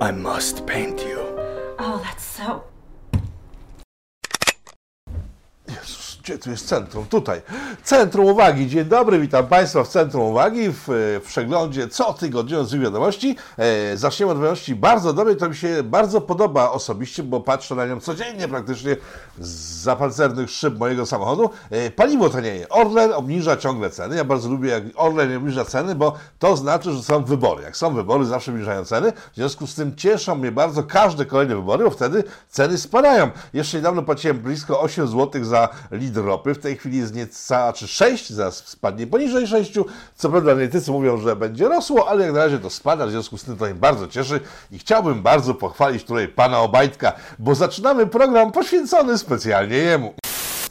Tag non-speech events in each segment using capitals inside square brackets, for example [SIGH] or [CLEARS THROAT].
I must paint you. Oh, that's so. Gdzie tu jest centrum? Tutaj. Centrum Uwagi. Dzień dobry, witam Państwa w Centrum Uwagi w, w przeglądzie cotygodniowych wiadomości. E, zaczniemy od wiadomości bardzo dobrej, to mi się bardzo podoba osobiście, bo patrzę na nią codziennie praktycznie z zapancernych szyb mojego samochodu. E, paliwo tanieje. Orlen obniża ciągle ceny. Ja bardzo lubię, jak Orlen obniża ceny, bo to znaczy, że są wybory. Jak są wybory, zawsze obniżają ceny. W związku z tym cieszą mnie bardzo każde kolejne wybory, bo wtedy ceny spadają. Jeszcze niedawno płaciłem blisko 8 zł za litr ropy. W tej chwili jest nieca, czy 6, zaraz spadnie poniżej 6. Co prawda analitycy mówią, że będzie rosło, ale jak na razie to spada, w związku z tym to mnie bardzo cieszy i chciałbym bardzo pochwalić tutaj pana Obajtka, bo zaczynamy program poświęcony specjalnie jemu.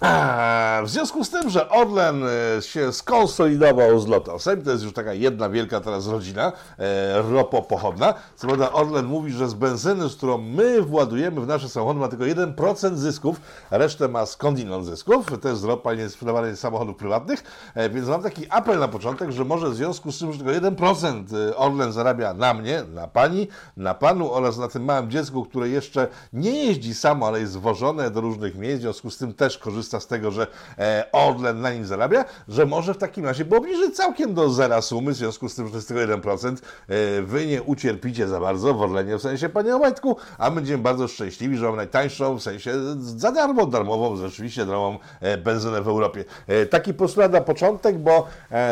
A, W związku z tym, że Orlen e, się skonsolidował z Lotosem, to jest już taka jedna wielka teraz rodzina e, ropopochodna. Co prawda Orlen mówi, że z benzyny, z którą my władujemy w nasze samochody, ma tylko 1% zysków, resztę ma skądinąd zysków. To jest ropa nie sprzedawana z samochodów prywatnych, e, więc mam taki apel na początek, że może w związku z tym, że tylko 1% e, Orlen zarabia na mnie, na pani, na panu oraz na tym małym dziecku, które jeszcze nie jeździ samo, ale jest wożone do różnych miejsc, w związku z tym też korzysta z tego, że e, Orlen na nim zarabia, że może w takim razie, bo obniży całkiem do zera sumy, w związku z tym, że jest tylko 1%, e, wy nie ucierpicie za bardzo w Orlenie, w sensie panie Obajtku, a będziemy bardzo szczęśliwi, że mamy najtańszą, w sensie za darmo, darmową, rzeczywiście darmową e, benzynę w Europie. E, taki postulat na początek, bo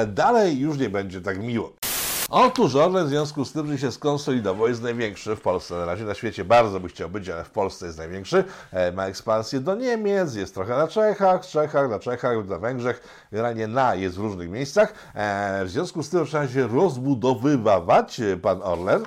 dalej już nie będzie tak miło. Otóż Orlen w związku z tym, że się skonsolidował, jest największy w Polsce. Na razie na świecie bardzo by chciał być, ale w Polsce jest największy. E, Ma ekspansję do Niemiec, jest trochę na Czechach, Czechach, na Czechach, na Węgrzech. Generalnie na jest w różnych miejscach. E, W związku z tym zaczyna się rozbudowywać e, pan Orlen.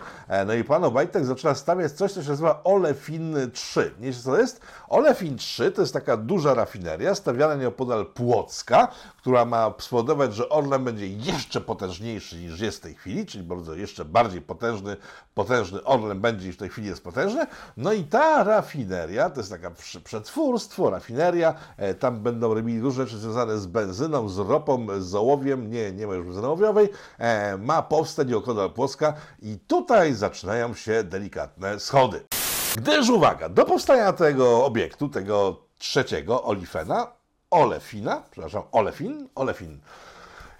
No i pan Obajtek zaczyna stawiać coś, co się nazywa Olefin 3. Nie wiecie co to jest? Olefin 3 to jest taka duża rafineria stawiana nieopodal Płocka, która ma spowodować, że Orlen będzie jeszcze potężniejszy niż jest w tej chwili, czyli bardzo jeszcze bardziej potężny, potężny Orlen będzie niż w tej chwili jest potężny. No i ta rafineria, to jest taka przetwórstwo, rafineria, e, tam będą robili różne rzeczy związane z benzyną, z ropą, z ołowiem, nie, nie ma już benzyny ołowiowej, e, ma powstać nieopodal Płocka i tutaj zaczynają się delikatne schody. Gdyż uwaga, do powstania tego obiektu, tego trzeciego, Olifena, Olefina, przepraszam, Olefin, Olefin.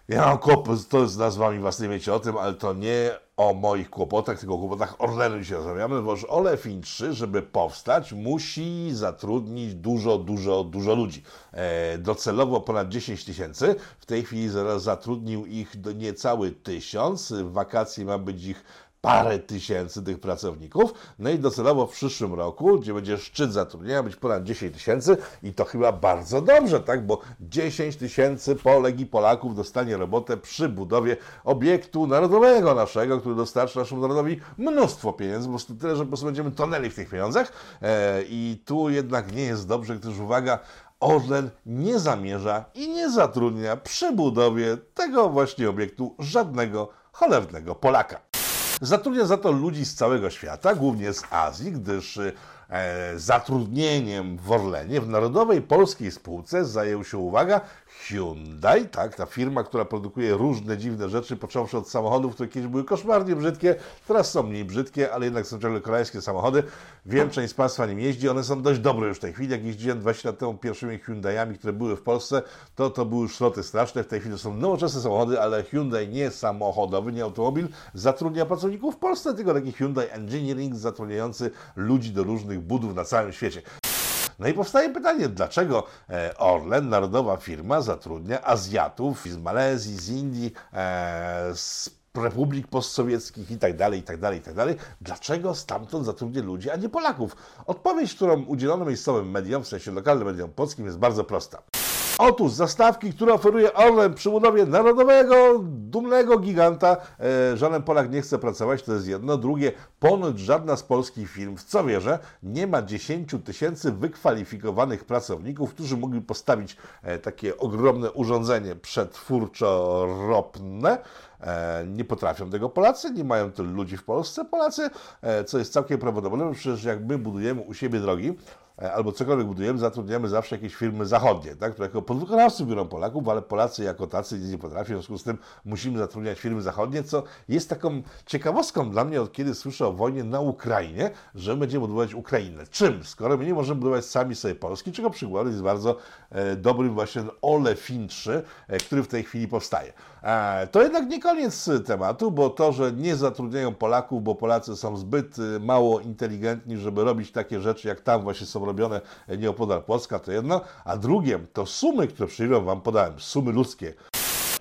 Ja mam kłopot to z nazwami własnymi, wiecie o tym, ale to nie o moich kłopotach, tylko o kłopotach Orlenu dzisiaj rozmawiamy, bo Olefin 3, żeby powstać, musi zatrudnić dużo, dużo, dużo ludzi. E, docelowo ponad 10 tysięcy. W tej chwili zaraz zatrudnił ich niecały tysiąc. W wakacje ma być ich parę tysięcy tych pracowników. No i docelowo w przyszłym roku, gdzie będzie szczyt zatrudnienia, być ponad 10 tysięcy i to chyba bardzo dobrze, tak? Bo 10 tysięcy Polek i Polaków dostanie robotę przy budowie obiektu narodowego naszego, który dostarczy naszemu narodowi mnóstwo pieniędzy, prostu tyle, że po prostu będziemy tonęli w tych pieniądzach. E, I tu jednak nie jest dobrze, gdyż uwaga, Orlen nie zamierza i nie zatrudnia przy budowie tego właśnie obiektu żadnego cholernego Polaka. Zatrudnia za to ludzi z całego świata, głównie z Azji, gdyż e, zatrudnieniem w Orlenie, w narodowej polskiej spółce zajął się, uwaga, Hyundai, tak, ta firma, która produkuje różne dziwne rzeczy, począwszy od samochodów, które kiedyś były koszmarnie brzydkie, teraz są mniej brzydkie, ale jednak są ciągle koreańskie samochody. Wiem, część z Państwa nim jeździ, one są dość dobre już w tej chwili. Jak jeździłem 20 lat temu pierwszymi Hyundaiami, które były w Polsce, to to były szroty straszne. W tej chwili to są nowoczesne samochody, ale Hyundai nie samochodowy, nie automobil, zatrudnia pracowników w Polsce, tylko taki Hyundai Engineering zatrudniający ludzi do różnych budów na całym świecie. No i powstaje pytanie, dlaczego e, Orlen, narodowa firma, zatrudnia Azjatów z Malezji, z Indii, e, z republik postsowieckich i tak dalej, i tak dalej, i tak dalej. Dlaczego stamtąd zatrudnia ludzi, a nie Polaków? Odpowiedź, którą udzielono miejscowym mediom, w sensie lokalnym mediom polskim, jest bardzo prosta. Otóż zastawki, które oferuje Orlen przy budowie narodowego, dumnego giganta, e, żaden Polak nie chce pracować, to jest jedno. Drugie, ponoć żadna z polskich firm, w co wierzę, nie ma 10 tysięcy wykwalifikowanych pracowników, którzy mogli postawić e, takie ogromne urządzenie przetwórczo-ropne, E, nie potrafią tego Polacy, nie mają tylu ludzi w Polsce. Polacy, e, co jest całkiem prawdopodobne, przecież jak my budujemy u siebie drogi, albo cokolwiek budujemy, zatrudniamy zawsze jakieś firmy zachodnie, tak, które jako podwykonawców biorą Polaków, ale Polacy jako tacy nic nie potrafią, w związku z tym musimy zatrudniać firmy zachodnie, co jest taką ciekawostką dla mnie, od kiedy słyszę o wojnie na Ukrainie, że będziemy budować Ukrainę. Czym? Skoro my nie możemy budować sami sobie Polski, czego przykładem jest bardzo e, dobrym właśnie Ole Fintrzy, e, który w tej chwili powstaje. E, to jednak nie koniec tematu, bo to, że nie zatrudniają Polaków, bo Polacy są zbyt e, mało inteligentni, żeby robić takie rzeczy, jak tam właśnie są robione nieopodal Płocka, to jedno, a drugie to sumy, które przyjdą Wam podałem, sumy ludzkie.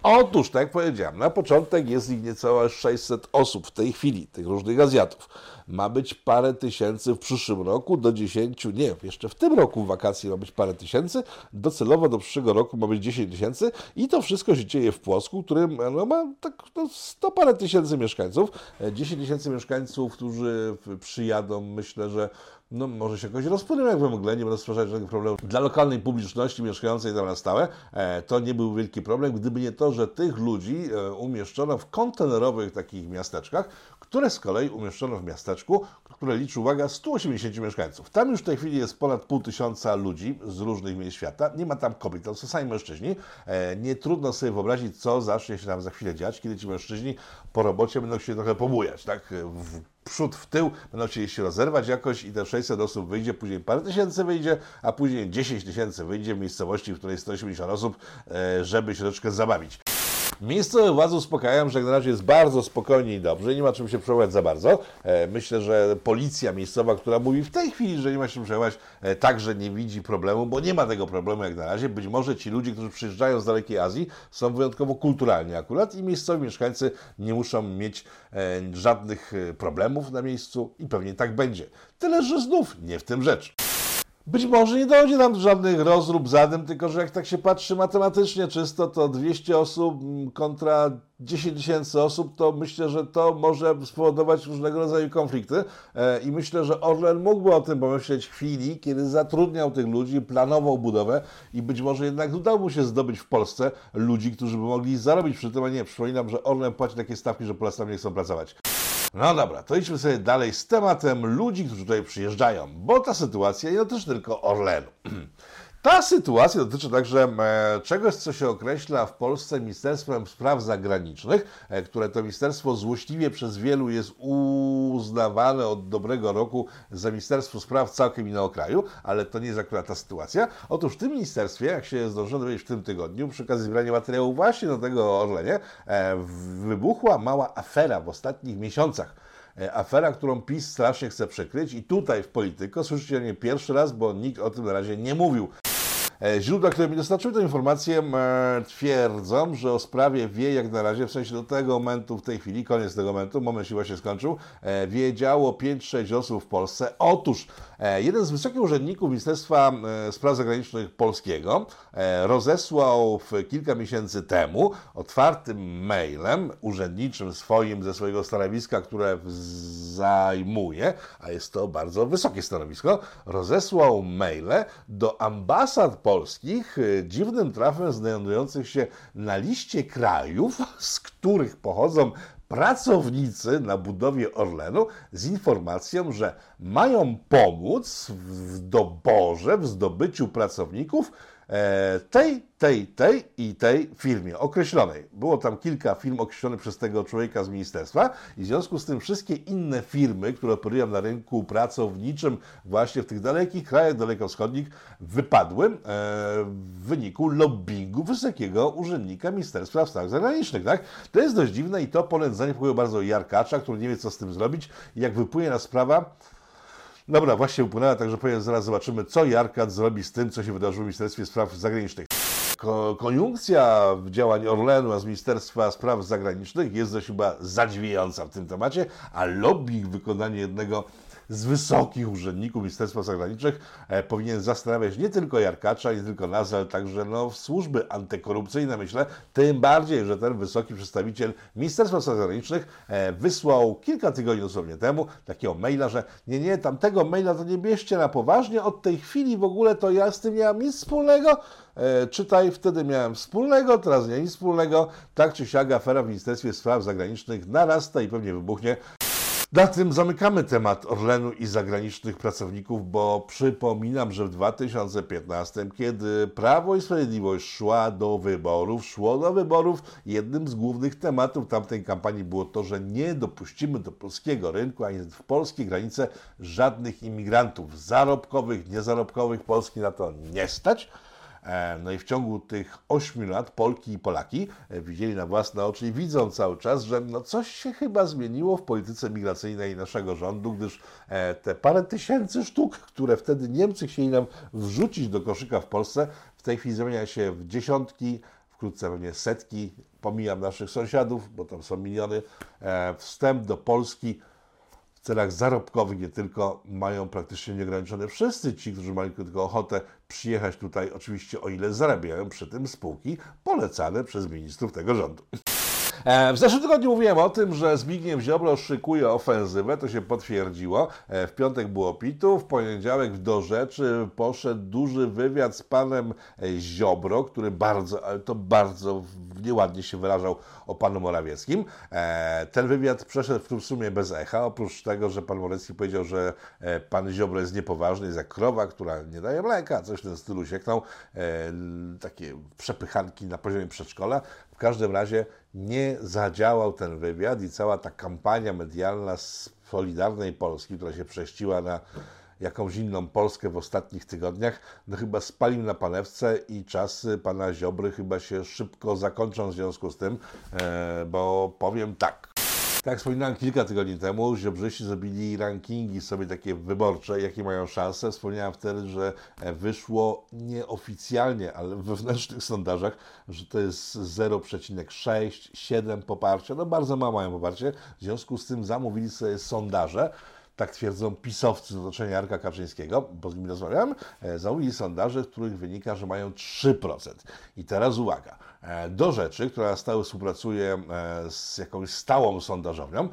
Otóż, tak jak powiedziałem, na początek jest ich niecałe 600 osób w tej chwili, tych różnych Azjatów. Ma być parę tysięcy w przyszłym roku, do 10, nie, jeszcze w tym roku w wakacji ma być parę tysięcy, docelowo do przyszłego roku ma być 10 tysięcy i to wszystko się dzieje w Płocku, którym no, ma tak no, 100 parę tysięcy mieszkańców. 10 tysięcy mieszkańców, którzy przyjadą, myślę, że no może się jakoś rozpłynął jak we mgle, nie będą stwarzać żadnych problemów. Dla lokalnej publiczności mieszkającej tam na stałe e, to nie był wielki problem, gdyby nie to, że tych ludzi e, umieszczono w kontenerowych takich miasteczkach, które z kolei umieszczono w miasteczku, które liczy, uwaga, 180 mieszkańców. Tam już w tej chwili jest ponad pół tysiąca ludzi z różnych miejsc świata. Nie ma tam kobiet, to są sami mężczyźni. E, nie trudno sobie wyobrazić, co zacznie się tam za chwilę dziać, kiedy ci mężczyźni po robocie będą się trochę pobujać, tak? W przód, w tył, będą chcieli się rozerwać jakoś i te 600 osób wyjdzie, później parę tysięcy wyjdzie, a później 10 tysięcy wyjdzie w miejscowości, w której jest 180 osób, e, żeby się troszeczkę zabawić. Miejscowe władze uspokajają, że na razie jest bardzo spokojnie i dobrze, nie ma czym się przejmować za bardzo. E, myślę, że policja miejscowa, która mówi w tej chwili, że nie ma się czym przejmować, e, także nie widzi problemu, bo nie ma tego problemu jak na razie. Być może ci ludzie, którzy przyjeżdżają z dalekiej Azji, są wyjątkowo kulturalni akurat i miejscowi mieszkańcy nie muszą mieć e, żadnych problemów na miejscu i pewnie tak będzie. Tyle, że znów nie w tym rzecz. Być może nie dojdzie tam do żadnych rozrób zadym, tylko że jak tak się patrzy matematycznie czysto, to 200 osób kontra 10 tysięcy osób, to myślę, że to może spowodować różnego rodzaju konflikty e, i myślę, że Orlen mógłby o tym pomyśleć w chwili, kiedy zatrudniał tych ludzi, planował budowę i być może jednak udało mu się zdobyć w Polsce ludzi, którzy by mogli zarobić przy tym, a nie, przypominam, że Orlen płaci takie stawki, że Polacy tam nie chcą pracować. No dobra, to idźmy sobie dalej z tematem ludzi, którzy tutaj przyjeżdżają, bo ta sytuacja nie dotyczy tylko Orlenu. [CLEARS THROAT] Ta sytuacja dotyczy także e, czegoś, co się określa w Polsce Ministerstwem Spraw Zagranicznych, e, które to ministerstwo złośliwie przez wielu jest uznawane od dobrego roku za Ministerstwo Spraw całkiem innego kraju, ale to nie jest akurat ta sytuacja. Otóż w tym ministerstwie, jak się zdążyłem dowiedzieć w tym tygodniu, przy okazji zbierania materiału właśnie do tego Orlenie, e, wybuchła mała afera w ostatnich miesiącach afera, którą PiS strasznie chce przykryć i tutaj w Polityko słyszycie nie pierwszy raz, bo nikt o tym na razie nie mówił. E, źródła, które mi dostarczyły tę informację, e, twierdzą, że o sprawie wie jak na razie, w sensie do tego momentu, w tej chwili, koniec tego momentu, moment się właśnie skończył, e, wiedziało 5-6 osób w Polsce. Otóż jeden z wysokich urzędników Ministerstwa Spraw Zagranicznych Polskiego rozesłał kilka miesięcy temu otwartym mailem urzędniczym swoim ze swojego stanowiska, które zajmuje, a jest to bardzo wysokie stanowisko, rozesłał maile do ambasad Polskich polskich, y, dziwnym trafem znajdujących się na liście krajów, z których pochodzą pracownicy na budowie Orlenu z informacją, że mają pomóc w doborze, w zdobyciu pracowników tej, tej, tej i tej firmie określonej. Było tam kilka firm określonych przez tego człowieka z ministerstwa i w związku z tym wszystkie inne firmy, które operują na rynku pracowniczym właśnie w tych dalekich krajach dalekowschodnich wypadły e, w wyniku lobbingu wysokiego urzędnika Ministerstwa Spraw Zagranicznych. Tak? To jest dość dziwne i to polędzenie zaniepokoiło bardzo Jarkacza, który nie wie co z tym zrobić jak wypłynie na sprawa Dobra, właśnie upłynęła, także powiem, zaraz zobaczymy, co Jarkat zrobi z tym, co się wydarzyło w Ministerstwie Spraw Zagranicznych. Ko koniunkcja działań Orlenu a z Ministerstwa Spraw Zagranicznych jest dość chyba zadziwiająca w tym temacie, a lobby wykonanie jednego z wysokich urzędników Ministerstwa Zagranicznych e, powinien zastanawiać nie tylko Jarkacza, nie tylko nas, ale także no, służby antykorupcyjne, myślę, tym bardziej, że ten wysoki przedstawiciel Ministerstwa Spraw Zagranicznych e, wysłał kilka tygodni dosłownie temu takiego maila, że nie, nie, tamtego maila to nie bierzcie na poważnie, od tej chwili w ogóle to ja z tym nie mam nic wspólnego, E, czytaj, wtedy miałem wspólnego, teraz nie nic wspólnego. Tak czy siak afera w Ministerstwie Spraw Zagranicznych narasta i pewnie wybuchnie. Na tym zamykamy temat Orlenu i zagranicznych pracowników, bo przypominam, że w 2015, kiedy Prawo i Sprawiedliwość szła do wyborów, szło do wyborów, jednym z głównych tematów tamtej kampanii było to, że nie dopuścimy do polskiego rynku ani w polskie granice żadnych imigrantów zarobkowych, niezarobkowych. Polski na to nie stać. E, no i w ciągu tych 8 lat Polki i Polaki e, widzieli na własne oczy i widzą cały czas, że no coś się chyba zmieniło w polityce migracyjnej naszego rządu, gdyż e, te parę tysięcy sztuk, które wtedy Niemcy chcieli nam wrzucić do koszyka w Polsce, w tej chwili zmienia się w dziesiątki, wkrótce pewnie setki. Pomijam naszych sąsiadów, bo tam są miliony. Wstęp do Polski celach zarobkowych nie tylko mają praktycznie nieograniczone wszyscy ci, którzy mają tylko ochotę przyjechać tutaj, oczywiście o ile zarabiają przy tym spółki polecane przez ministrów tego rządu. E, w zeszłym tygodniu mówiłem o tym, że Zbigniew Ziobro szykuje ofensywę, to się potwierdziło. E, w piątek było pitu, w poniedziałek do rzeczy poszedł duży wywiad z panem e, Ziobro, który bardzo, to bardzo nieładnie się wyrażał o panu Morawieckim. Ten wywiad przeszedł w sumie bez echa, oprócz tego, że pan Morawiecki powiedział, że pan Ziobro jest niepoważny, jest jak krowa, która nie daje mleka, coś w tym stylu sieknął. Takie przepychanki na poziomie przedszkola. W każdym razie nie zadziałał ten wywiad i cała ta kampania medialna z Solidarnej Polski, która się prześciła na jakąś inną Polskę w ostatnich tygodniach, no chyba spalił na panewce i czasy pana Ziobry chyba się szybko zakończą w związku z tym, e, bo powiem tak. Tak wspominałem kilka tygodni temu, Ziobrzyści zrobili rankingi sobie takie wyborcze, jakie mają szanse. Wspomniałem wtedy, że wyszło nieoficjalnie, ale w wewnętrznych sondażach, że to jest 0,6, 7 poparcia. No bardzo mało mają poparcie. W związku z tym zamówili sobie sondaże tak twierdzą pisowcy z otoczenia Jarka Kaczyńskiego, bo z nimi rozmawiałem, e, zamówili sondaże, w których wynika, że mają 3%. I teraz uwaga, e, do rzeczy, która stały współpracuje e, z jakąś stałą sondażownią,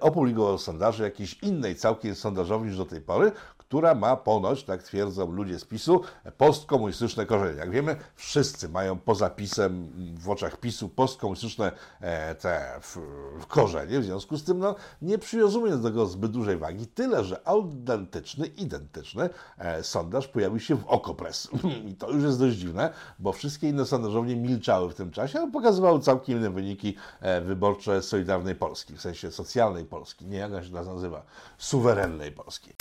opublikował sondaże jakiejś innej całkiem sondażowni niż do tej pory, która ma ponoć, tak twierdzą ludzie z PiSu, postkomunistyczne korzenie. Jak wiemy, wszyscy mają poza PiSem, w oczach PiSu, postkomunistyczne e, te korzenie, w związku z tym no, nie przywiązujemy do tego zbyt dużej wagi, tyle, że autentyczny, identyczny e, sondaż pojawił się w Okopres. [LAUGHS] I to już jest dość dziwne, bo wszystkie inne sondażownie milczały w tym czasie, ale pokazywały całkiem inne wyniki e, wyborcze Solidarnej Polski, w sensie socjalnej Polski, nie jak się nazywa, suwerennej Polski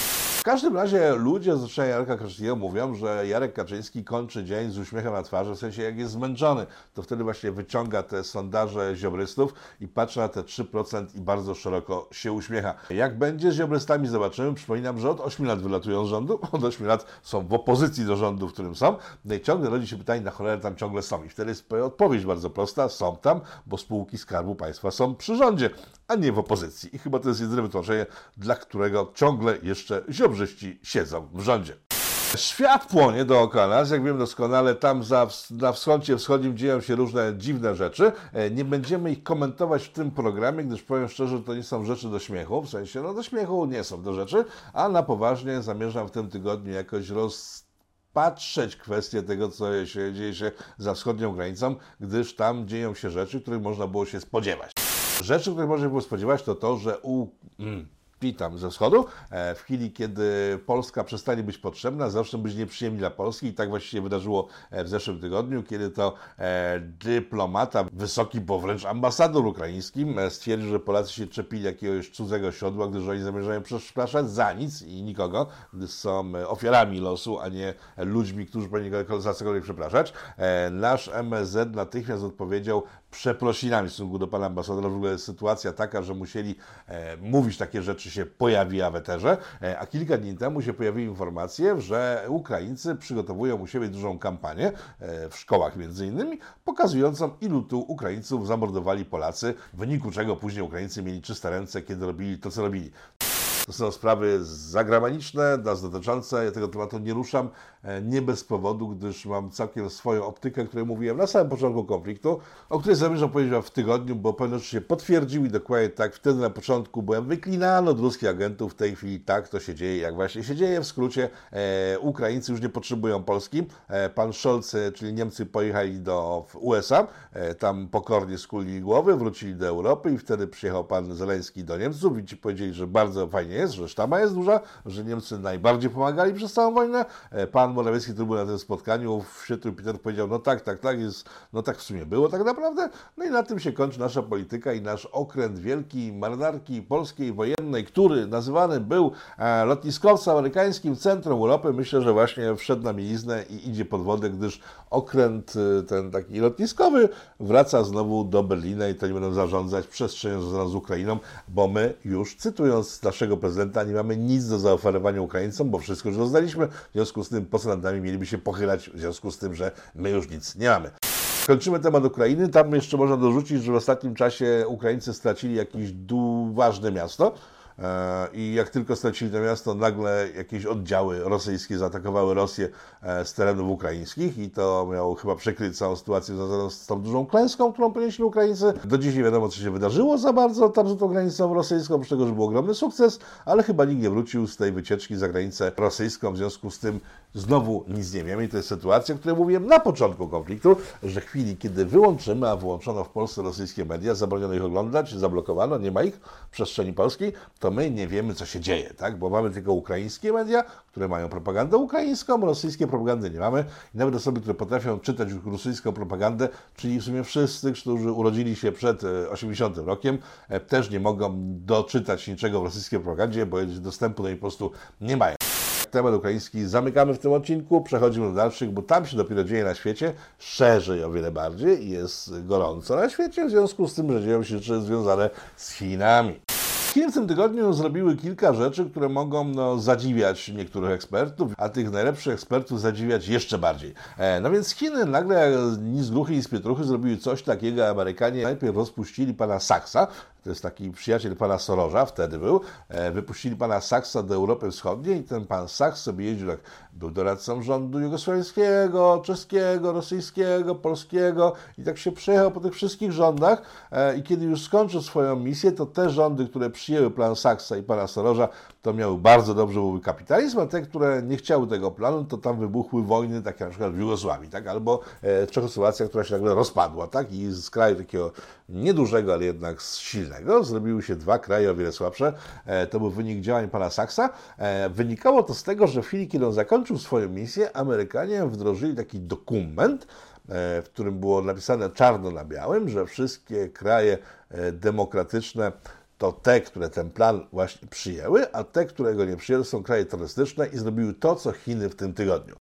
każdym razie ludzie z otoczenia Jarka Kaczyńskiego mówią, że Jarek Kaczyński kończy dzień z uśmiechem na twarzy, w sensie jak jest zmęczony, to wtedy właśnie wyciąga te sondaże ziobrystów i patrzy na te 3% i bardzo szeroko się uśmiecha. Jak będzie z ziobrystami zobaczymy. Przypominam, że od 8 lat wylatują z rządu, [LAUGHS] od 8 lat są w opozycji do rządu, w którym są. No i ciągle rodzi się pytanie, na cholerę tam ciągle są. I wtedy jest odpowiedź bardzo prosta, są tam, bo spółki Skarbu Państwa są przy rządzie, a nie w opozycji. I chyba to jest jedyne wytłumaczenie, dla którego ciągle jeszcze ziobry korzyści siedzą w rządzie. Świat płonie dookoła nas, jak wiem doskonale, tam za, na wschodzie wschodnim dzieją się różne dziwne rzeczy. E, nie będziemy ich komentować w tym programie, gdyż powiem szczerze, to nie są rzeczy do śmiechu, w sensie, no do śmiechu nie są to rzeczy, a na poważnie zamierzam w tym tygodniu jakoś rozpatrzeć kwestię tego, co się dzieje się za wschodnią granicą, gdyż tam dzieją się rzeczy, których można było się spodziewać. Rzeczy, których można było spodziewać, to to, że u... Mm, witam ze wschodu. E, w chwili, kiedy Polska przestanie być potrzebna, zaczną być nieprzyjemni dla Polski i tak właściwie wydarzyło e, w zeszłym tygodniu, kiedy to e, dyplomata, wysoki, bo wręcz ambasador ukraiński stwierdził, że Polacy się czepili jakiegoś cudzego siodła, gdyż oni zamierzają przepraszać za nic i nikogo, gdyż są ofiarami losu, a nie ludźmi, którzy powinni za cokolwiek przepraszać. Nasz MSZ natychmiast odpowiedział przeprosinami w stosunku do pana ambasadora. W ogóle sytuacja taka, że musieli mówić takie rzeczy się pojawiła w eterze, e, a kilka dni temu się pojawiły informacje, że Ukraińcy przygotowują u siebie dużą kampanię, e, w szkołach między innymi, pokazującą ilu tu Ukraińców zamordowali Polacy, w wyniku czego później Ukraińcy mieli czyste ręce, kiedy robili to, co robili. To są sprawy zagraniczne, nas dotyczące. Ja tego tematu nie ruszam, e, nie bez powodu, gdyż mam całkiem swoją optykę, o której mówiłem na samym początku konfliktu, o której zamierzam powiedzieć w tygodniu, bo pewne rzeczy się potwierdził i dokładnie tak wtedy na początku byłem wyklinany od ruskich agentów. W tej chwili tak to się dzieje, jak właśnie się dzieje. W skrócie, e, Ukraińcy już nie potrzebują Polski. E, pan Scholz, e, czyli Niemcy, pojechali do USA, e, tam pokornie skuli głowy, wrócili do Europy i wtedy przyjechał pan Zeleński do Niemców i ci powiedzieli, że bardzo fajnie jest, że sztama jest duża, że Niemcy najbardziej pomagali przez całą wojnę. E, pan Morawiecki, który był na tym spotkaniu w świetle Peter powiedział, no tak, tak, tak, jest, no tak w sumie było tak naprawdę. No i na tym się kończy nasza polityka i nasz okręt wielki marynarki polskiej wojennej, który nazywany był e, lotniskowcem amerykańskim centrum Europy. Myślę, że właśnie wszedł na mieliznę i idzie pod wodę, gdyż okręt e, ten taki lotniskowy wraca znowu do Berlina i to nie będą zarządzać przestrzenią związaną z Ukrainą, bo my już, cytując naszego prezydenta, nie mamy nic do zaoferowania Ukraińcom, bo wszystko już rozdaliśmy. W związku z tym po co nad nami mieliby się pochylać, w związku z tym, że my już nic nie mamy. Kończymy temat Ukrainy. Tam jeszcze można dorzucić, że w ostatnim czasie Ukraińcy stracili jakieś ważne miasto. E, I jak tylko stracili to miasto, nagle jakieś oddziały rosyjskie zaatakowały Rosję e, z terenów ukraińskich i to miało chyba przykryć całą sytuację związaną z tą dużą klęską, którą ponieśli Ukraińcy. Do dziś nie wiadomo, co się wydarzyło za bardzo tam za tą granicą rosyjską, oprócz tego, że był ogromny sukces, ale chyba nikt nie wrócił z tej wycieczki za granicę rosyjską, w związku z tym znowu nic nie wiemy i to jest sytuacja, o której mówiłem na początku konfliktu, że w chwili, kiedy wyłączymy, a wyłączono w Polsce rosyjskie media, zabroniono ich oglądać, zablokowano, nie ma ich w przestrzeni polskiej, to my nie wiemy, co się dzieje, tak? Bo mamy tylko ukraińskie media, które mają propagandę ukraińską, rosyjskie propagandy nie mamy. I nawet osoby, które potrafią czytać rosyjską propagandę, czyli w sumie wszyscy, którzy urodzili się przed 80 e, rokiem, e, też nie mogą doczytać niczego w rosyjskiej propagandzie, bo dostępu do niej po prostu nie mają temat ukraiński zamykamy w tym odcinku, przechodzimy do dalszych, bo tam się dopiero dzieje na świecie, szerzej o wiele bardziej i jest gorąco na świecie, w związku z tym, że dzieją się rzeczy związane z Chinami. Chiny w tym tygodniu zrobiły kilka rzeczy, które mogą no, zadziwiać niektórych ekspertów, a tych najlepszych ekspertów zadziwiać jeszcze bardziej. E, no więc Chiny nagle ni z gruchy, ni z pietruchy zrobiły coś takiego. Amerykanie najpierw rozpuścili pana Saksa, to jest taki przyjaciel pana Sorosza, wtedy był, e, wypuścili pana Saksa do Europy Wschodniej i ten pan Saks sobie jeździł, tak, był doradcą rządu jugosłowiańskiego, czeskiego, rosyjskiego, polskiego i tak się przejechał po tych wszystkich rządach e, i kiedy już skończył swoją misję, to te rządy, które przyjęły plan Saksa i pana Sorosza, to miały bardzo dobrze były kapitalizm, a te, które nie chciały tego planu, to tam wybuchły wojny, takie na przykład w Jugosławii, tak? albo e, Czechosłowacja, która się nagle rozpadła, tak? i z kraju takiego niedużego, ale jednak silnego, zrobiły się dwa kraje o wiele słabsze. E, to był wynik działań pana Saksa. Wynikało to z tego, że w chwili, kiedy on zakończył swoją misję, Amerykanie wdrożyli taki dokument, e, w którym było napisane czarno na białym, że wszystkie kraje demokratyczne to te, które ten plan właśnie przyjęły, a te, które go nie przyjęły, są kraje terrorystyczne i zrobiły to, co Chiny w tym tygodniu.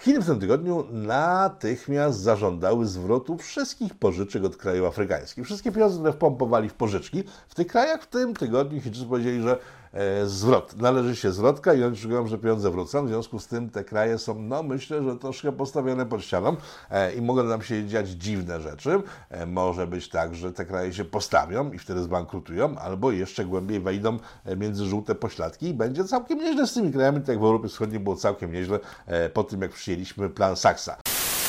Chiny w tym tygodniu natychmiast zażądały zwrotu wszystkich pożyczek od krajów afrykańskich. Wszystkie pieniądze, które wpompowali w pożyczki w tych krajach w tym tygodniu Chińczycy powiedzieli, że e, zwrot, należy się zwrotka i oni szukają, że pieniądze wrócą. W związku z tym te kraje są, no myślę, że troszkę postawione pod ścianą e, i mogą nam się dziać dziwne rzeczy. E, może być tak, że te kraje się postawią i wtedy zbankrutują, albo jeszcze głębiej wejdą e, między żółte pośladki i będzie całkiem nieźle z tymi krajami, tak jak w Europie Wschodniej było całkiem nieźle e, po tym, jak przyjęliśmy plan Saksa.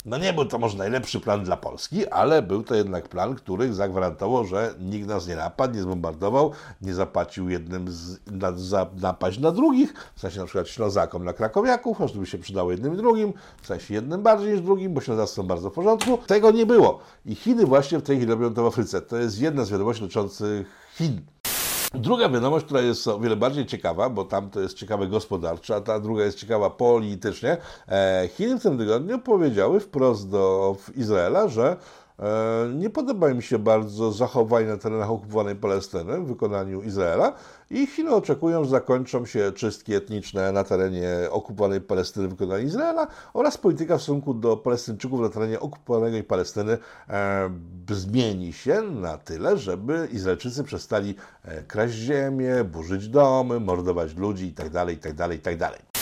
No nie był to może najlepszy plan dla Polski, ale był to jednak plan, który zagwarantował, że nikt nas nie napadł, nie zbombardował, nie zapłacił jednym z, na, za napaść na drugich, w sensie na przykład Ślązakom na Krakowiaków, aż by się przydało jednym i drugim, w sensie jednym bardziej niż drugim, bo Ślązacy są bardzo w porządku. Tego nie było. I Chiny właśnie w tej chwili robią to w Afryce. To jest jedna z wiadomości dotyczących Chin. Druga wiadomość, która jest o wiele bardziej ciekawa, bo tam to jest ciekawe gospodarczo, a ta druga jest ciekawa politycznie. E, Chiny w tym tygodniu powiedziały wprost do Izraela, że nie podoba mi się bardzo zachowanie na terenach okupowanej Palestyny w wykonaniu Izraela i Chiny oczekują, że zakończą się czystki etniczne na terenie okupowanej Palestyny w wykonaniu Izraela oraz polityka w stosunku do Palestyńczyków na terenie okupowanej Palestyny e, zmieni się na tyle, żeby Izraelczycy przestali e, kraść ziemię, burzyć domy, mordować ludzi itd., itd., itd.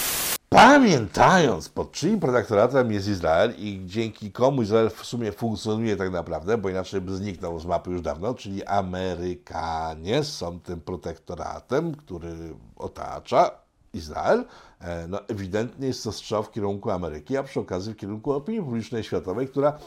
Pamiętając, pod czyim protektoratem jest Izrael i dzięki komu Izrael w sumie funkcjonuje tak naprawdę, bo inaczej by zniknął z mapy już dawno, czyli Amerykanie są tym protektoratem, który otacza Izrael, e, no ewidentnie jest to strzał w kierunku Ameryki, a przy okazji w kierunku opinii publicznej światowej, która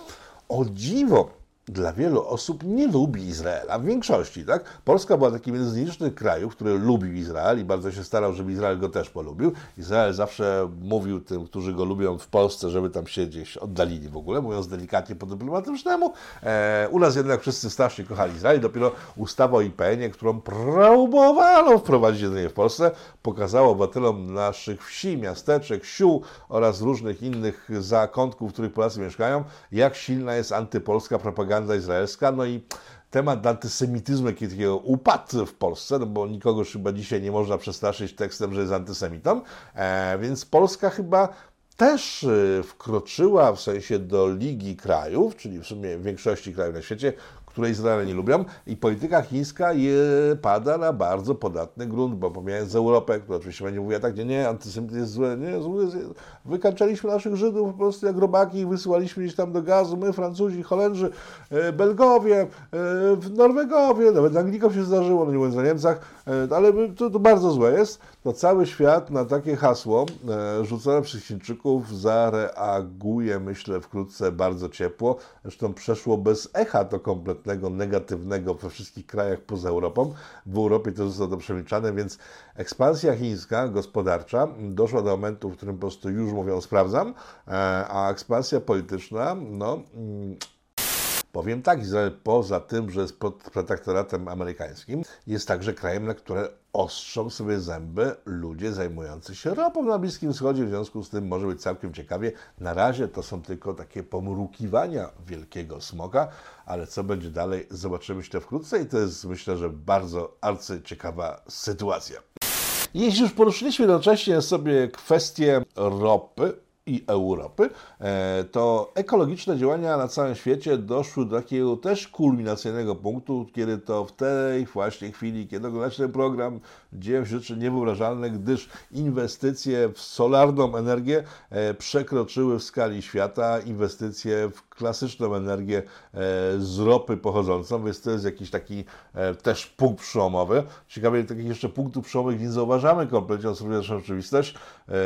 o dziwo dla wielu osób nie lubi Izraela, w większości, tak? Polska była takim jednym z nielicznych krajów, który lubił Izrael i bardzo się starał, żeby Izrael go też polubił. Izrael zawsze mówił tym, którzy go lubią w Polsce, żeby tam się gdzieś oddalili w ogóle, mówiąc delikatnie po dyplomatycznemu. E, u nas jednak wszyscy strasznie kochali Izrael. Dopiero ustawa o IPN-ie, którą próbowano wprowadzić jedynie w Polsce, pokazała obywatelom naszych wsi, miasteczek, sił oraz różnych innych zakątków, w których Polacy mieszkają, jak silna jest antypolska propaganda propaganda izraelska, no i temat antysemityzmu, jaki takiego upadł w Polsce, no bo nikogo chyba dzisiaj nie można przestraszyć tekstem, że jest antysemitą, e, więc Polska chyba też e, wkroczyła w sensie do Ligi Krajów, czyli w sumie większości krajów na świecie, które Izrael nie lubią. I polityka chińska je pada na bardzo podatny grunt, bo pomijając Europę, która oczywiście będzie mówiła tak, nie, nie, antysemityzm jest zły, nie, zły, wykańczaliśmy naszych Żydów po prostu jak robaki i wysyłaliśmy gdzieś tam do gazu, my, Francuzi, Holendrzy, e, Belgowie, e, Norwegowie, nawet Anglikom się zdarzyło, no nie mówiąc o Niemcach, ale to, to bardzo złe jest, to cały świat na takie hasło rzucone przez Chińczyków zareaguje, myślę, wkrótce bardzo ciepło. Zresztą przeszło bez echa to kompletnego negatywnego we wszystkich krajach poza Europą. W Europie to zostało to przemilczane, więc ekspansja chińska, gospodarcza doszła do momentu, w którym po prostu już mówią sprawdzam, e, a ekspansja polityczna, no mm, Powiem tak, Izrael poza tym, że jest pod protektoratem amerykańskim, jest także krajem, na które ostrzą sobie zęby ludzie zajmujący się ropą na Bliskim Wschodzie. W związku z tym może być całkiem ciekawie. Na razie to są tylko takie pomrukiwania wielkiego smoka, ale co będzie dalej, zobaczymy się wkrótce i to jest myślę, że bardzo arcyciekawa sytuacja. Jeśli już poruszyliśmy jednocześnie sobie kwestię ropy, i Europy, e, to ekologiczne działania na całym świecie doszły do takiego też kulminacyjnego punktu, kiedy to w tej właśnie chwili, kiedy oglądacie ten program, dzieją się rzeczy niewyobrażalne, gdyż inwestycje w solarną energię e, przekroczyły w skali świata inwestycje w klasyczną energię e, z ropy pochodzącą, więc to jest jakiś taki też punkt przełomowy. Ciekawie, takich jeszcze punktów przełomowych nie zauważamy kompletnie, obserwując rzeczywistość.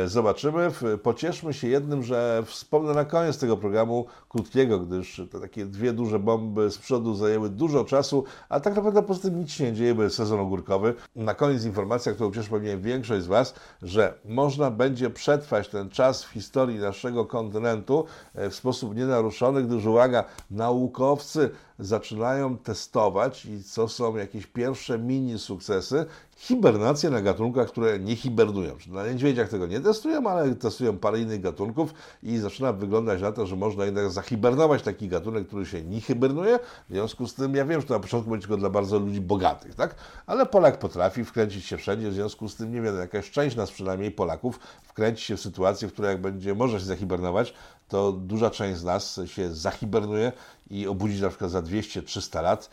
Zobaczymy, pocieszmy się jednym, że wspomnę na koniec tego programu krótkiego, gdyż te takie dwie duże bomby z przodu zajęły dużo czasu, a tak naprawdę poza tym nic się nie dzieje, bo jest sezon ogórkowy. Na koniec informacja, którą przecież pewnie większość z Was, że można będzie przetrwać ten czas w historii naszego kontynentu e, w sposób nienaruszony, gdyż uwaga, naukowcy zaczynają testować i co są jakieś pierwsze mini sukcesy, hibernację na gatunkach, które nie hibernują. Na niedźwiedziach tego nie testują, ale testują parę innych gatunków i zaczyna wyglądać na to, że można jednak zahibernować taki gatunek, który się nie hibernuje. W związku z tym, ja wiem, że to na początku będzie tylko dla bardzo ludzi bogatych, tak? Ale Polak potrafi wkręcić się wszędzie, w związku z tym, nie wiem, jakaś część nas przynajmniej Polaków wkręci się w sytuację, w której jak będzie, może się zahibernować, to duża część z nas się zahibernuje i obudzi na przykład za 200-300 lat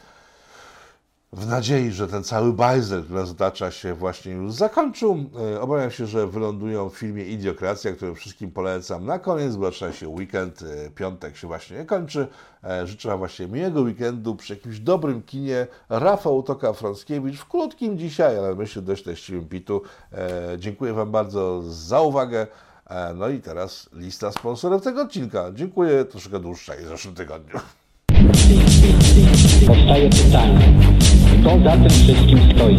w nadziei, że ten cały bajzel, który nas otacza się właśnie już zakończył. E, obawiam się, że wylądują w filmie Idiokracja, który wszystkim polecam na koniec, bo zaczyna się weekend, e, piątek się właśnie kończy. E, życzę Wam właśnie miłego weekendu przy jakimś dobrym kinie. Rafał Toka-Frąckiewicz w krótkim dzisiaj, ale myślę dość treściwym pitu. Dziękuję Wam bardzo za uwagę. No i teraz lista sponsorów tego odcinka. Dziękuję, troszkę dłuższa i w zeszłym tygodniu. Powstaje pytanie, kto za tym wszystkim stoi?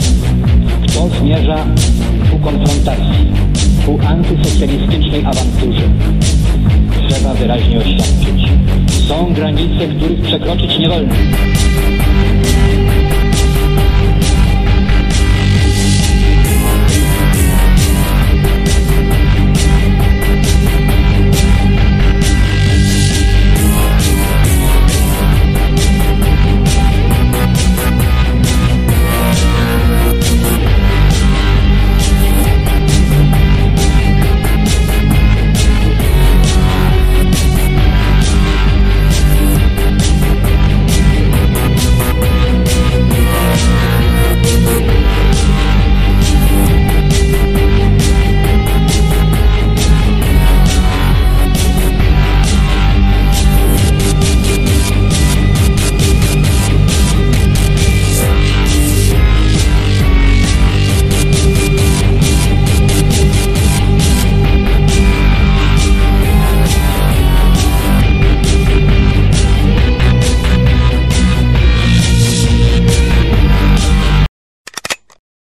Kto zmierza ku konfrontacji, ku antysocjalistycznej awanturze? Trzeba wyraźnie oświadczyć. Są granice, których przekroczyć nie wolno.